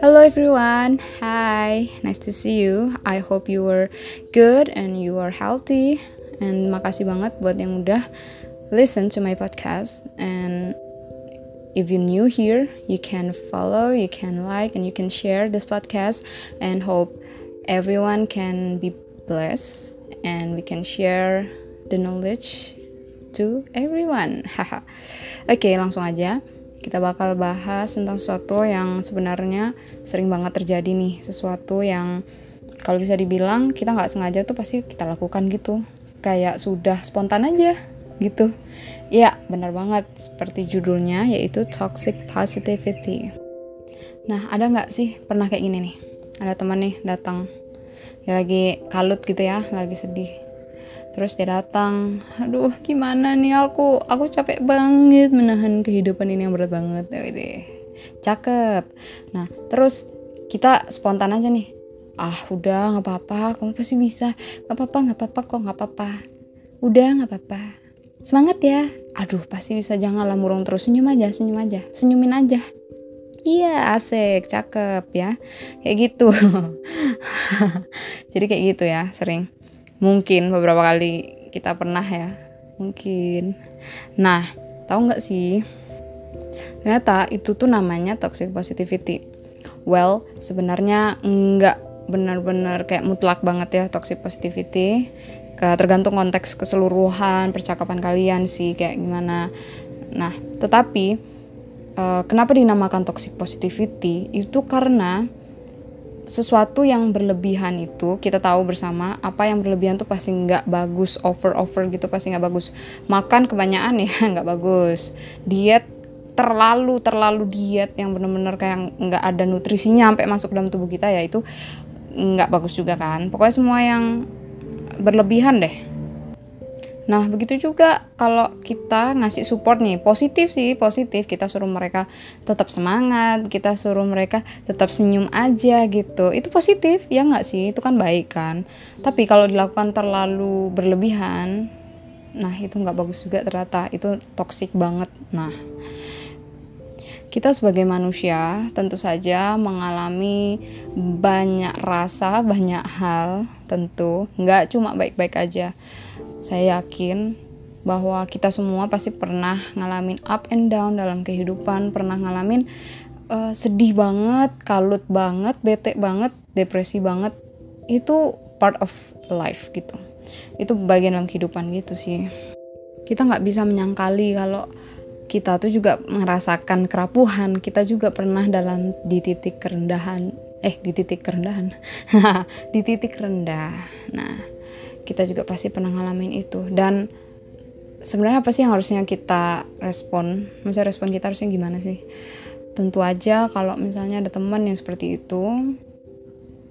Hello everyone, hi, nice to see you. I hope you were good and you are healthy. And makasih banget buat yang udah listen to my podcast. And if you're new here, you can follow, you can like, and you can share this podcast. And hope everyone can be blessed and we can share the knowledge to everyone. Haha. Oke, okay, langsung aja. Kita bakal bahas tentang sesuatu yang sebenarnya sering banget terjadi nih. Sesuatu yang kalau bisa dibilang kita nggak sengaja tuh pasti kita lakukan gitu. Kayak sudah spontan aja gitu. Ya benar banget. Seperti judulnya yaitu toxic positivity. Nah ada nggak sih pernah kayak gini nih? Ada teman nih datang. Ya lagi kalut gitu ya lagi sedih terus dia datang aduh gimana nih aku? Aku capek banget menahan kehidupan ini yang berat banget. Ya deh cakep. Nah terus kita spontan aja nih. Ah udah nggak apa-apa. Kamu pasti bisa. Nggak apa-apa nggak apa-apa kok nggak apa-apa. Udah nggak apa-apa. Semangat ya. Aduh pasti bisa. Janganlah murung terus. Senyum aja senyum aja. Senyumin aja. Iya asik, cakep ya. Kayak gitu. Jadi kayak gitu ya sering mungkin beberapa kali kita pernah ya. Mungkin. Nah tahu nggak sih? Ternyata itu tuh namanya toxic positivity. Well sebenarnya nggak benar-benar kayak mutlak banget ya toxic positivity. Tergantung konteks keseluruhan percakapan kalian sih kayak gimana. Nah tetapi uh, kenapa dinamakan toxic positivity? Itu karena sesuatu yang berlebihan itu kita tahu bersama apa yang berlebihan tuh pasti nggak bagus over over gitu pasti nggak bagus. Makan kebanyakan ya nggak bagus. Diet terlalu terlalu diet yang bener-bener kayak nggak ada nutrisinya sampai masuk dalam tubuh kita ya itu nggak bagus juga kan. Pokoknya semua yang berlebihan deh Nah, begitu juga kalau kita ngasih support nih, positif sih, positif. Kita suruh mereka tetap semangat, kita suruh mereka tetap senyum aja gitu. Itu positif, ya nggak sih? Itu kan baik kan. Tapi kalau dilakukan terlalu berlebihan, nah itu nggak bagus juga ternyata. Itu toksik banget. Nah, kita sebagai manusia tentu saja mengalami banyak rasa, banyak hal tentu. Nggak cuma baik-baik aja saya yakin bahwa kita semua pasti pernah ngalamin up and down dalam kehidupan, pernah ngalamin uh, sedih banget, kalut banget, bete banget, depresi banget. Itu part of life gitu. Itu bagian dalam kehidupan gitu sih. Kita nggak bisa menyangkali kalau kita tuh juga merasakan kerapuhan. Kita juga pernah dalam di titik kerendahan. Eh, di titik kerendahan. di titik rendah. Nah, kita juga pasti pernah ngalamin itu. Dan sebenarnya apa sih yang harusnya kita respon? Maksudnya respon kita harusnya gimana sih? Tentu aja kalau misalnya ada teman yang seperti itu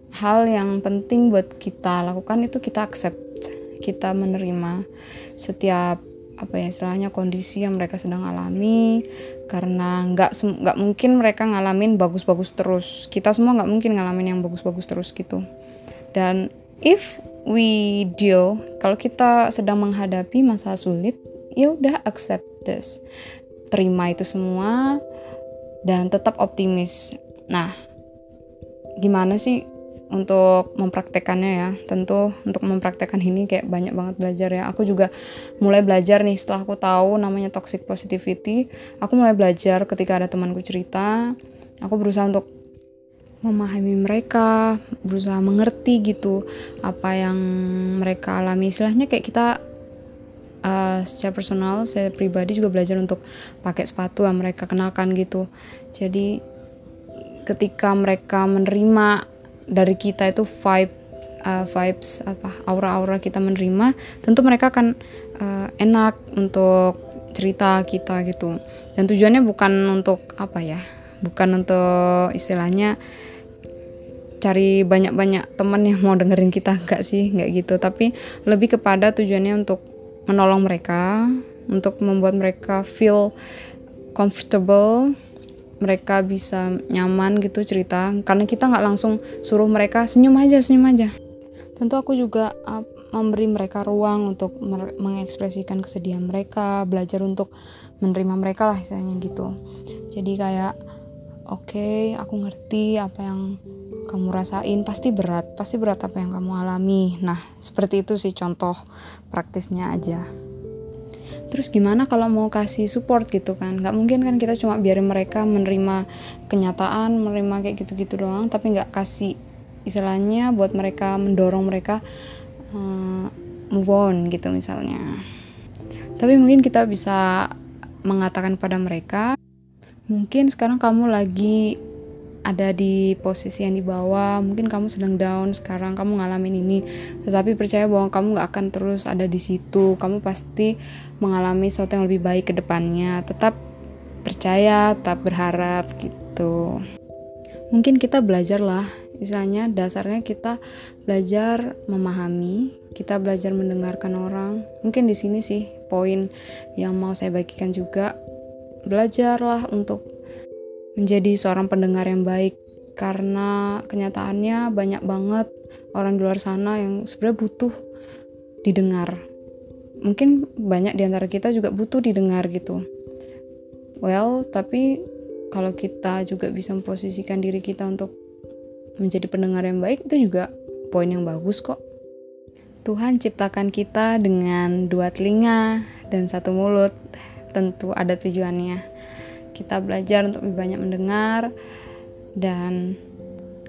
hal yang penting buat kita lakukan itu kita accept kita menerima setiap apa ya istilahnya kondisi yang mereka sedang alami. Karena nggak nggak mungkin mereka ngalamin bagus-bagus terus. Kita semua nggak mungkin ngalamin yang bagus-bagus terus gitu. Dan if we deal kalau kita sedang menghadapi masa sulit ya udah accept this. Terima itu semua dan tetap optimis. Nah gimana sih untuk mempraktekannya ya? Tentu untuk mempraktekkan ini kayak banyak banget belajar ya. Aku juga mulai belajar nih setelah aku tahu namanya toxic positivity aku mulai belajar ketika ada temanku cerita aku berusaha untuk memahami mereka, berusaha mengerti gitu apa yang mereka alami. Istilahnya kayak kita uh, secara personal, saya pribadi juga belajar untuk pakai sepatu yang mereka kenalkan gitu. Jadi ketika mereka menerima dari kita itu vibe uh, vibes apa aura-aura kita menerima, tentu mereka akan uh, enak untuk cerita kita gitu. Dan tujuannya bukan untuk apa ya? Bukan untuk istilahnya cari banyak-banyak teman yang mau dengerin kita enggak sih enggak gitu. Tapi lebih kepada tujuannya untuk menolong mereka untuk membuat mereka feel comfortable mereka bisa nyaman gitu cerita. Karena kita nggak langsung suruh mereka senyum aja senyum aja. Tentu aku juga uh, memberi mereka ruang untuk mengekspresikan kesedihan mereka belajar untuk menerima mereka lah istilahnya gitu. Jadi kayak oke okay, aku ngerti apa yang kamu rasain pasti berat pasti berat apa yang kamu alami. Nah seperti itu sih contoh praktisnya aja. Terus gimana kalau mau kasih support gitu kan? Nggak mungkin kan kita cuma biarin mereka menerima kenyataan menerima kayak gitu-gitu doang tapi nggak kasih istilahnya buat mereka mendorong mereka uh, move on gitu misalnya. Tapi mungkin kita bisa mengatakan pada mereka mungkin sekarang kamu lagi ada di posisi yang di bawah mungkin kamu sedang down sekarang kamu ngalamin ini. Tetapi percaya bahwa kamu gak akan terus ada di situ. Kamu pasti mengalami sesuatu yang lebih baik ke depannya. Tetap percaya tetap berharap gitu. Mungkin kita belajar lah misalnya dasarnya kita belajar memahami kita belajar mendengarkan orang. Mungkin di sini sih poin yang mau saya bagikan juga belajarlah untuk menjadi seorang pendengar yang baik karena kenyataannya banyak banget orang di luar sana yang sebenarnya butuh didengar. Mungkin banyak di antara kita juga butuh didengar gitu. Well, tapi kalau kita juga bisa memposisikan diri kita untuk menjadi pendengar yang baik itu juga poin yang bagus kok. Tuhan ciptakan kita dengan dua telinga dan satu mulut. Tentu ada tujuannya. Kita belajar untuk lebih banyak mendengar dan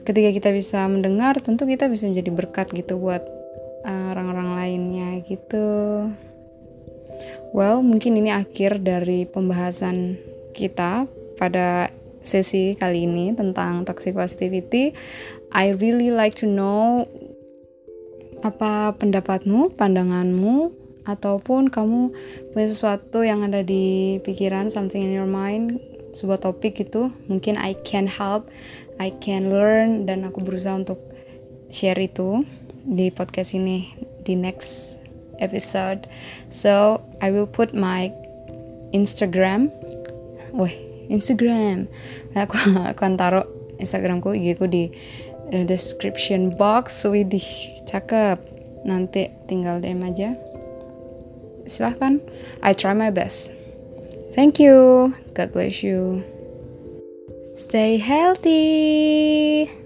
ketika kita bisa mendengar tentu kita bisa menjadi berkat gitu buat eh, orang-orang uh, lainnya gitu. Well mungkin ini akhir dari pembahasan kita pada sesi kali ini tentang toxic positivity. I really like to know apa pendapatmu, pandanganmu ataupun kamu punya sesuatu yang ada di pikiran something in your mind sebuah topik itu mungkin I can help I can learn dan aku berusaha untuk share itu di podcast ini di next episode. So I will put my Instagram. Wah Instagram. Aku akan taruh Instagramku IG ku di description box. Widih cakep. Nanti tinggal DM aja silahkan. I try my best. Thank you. God bless you. Stay healthy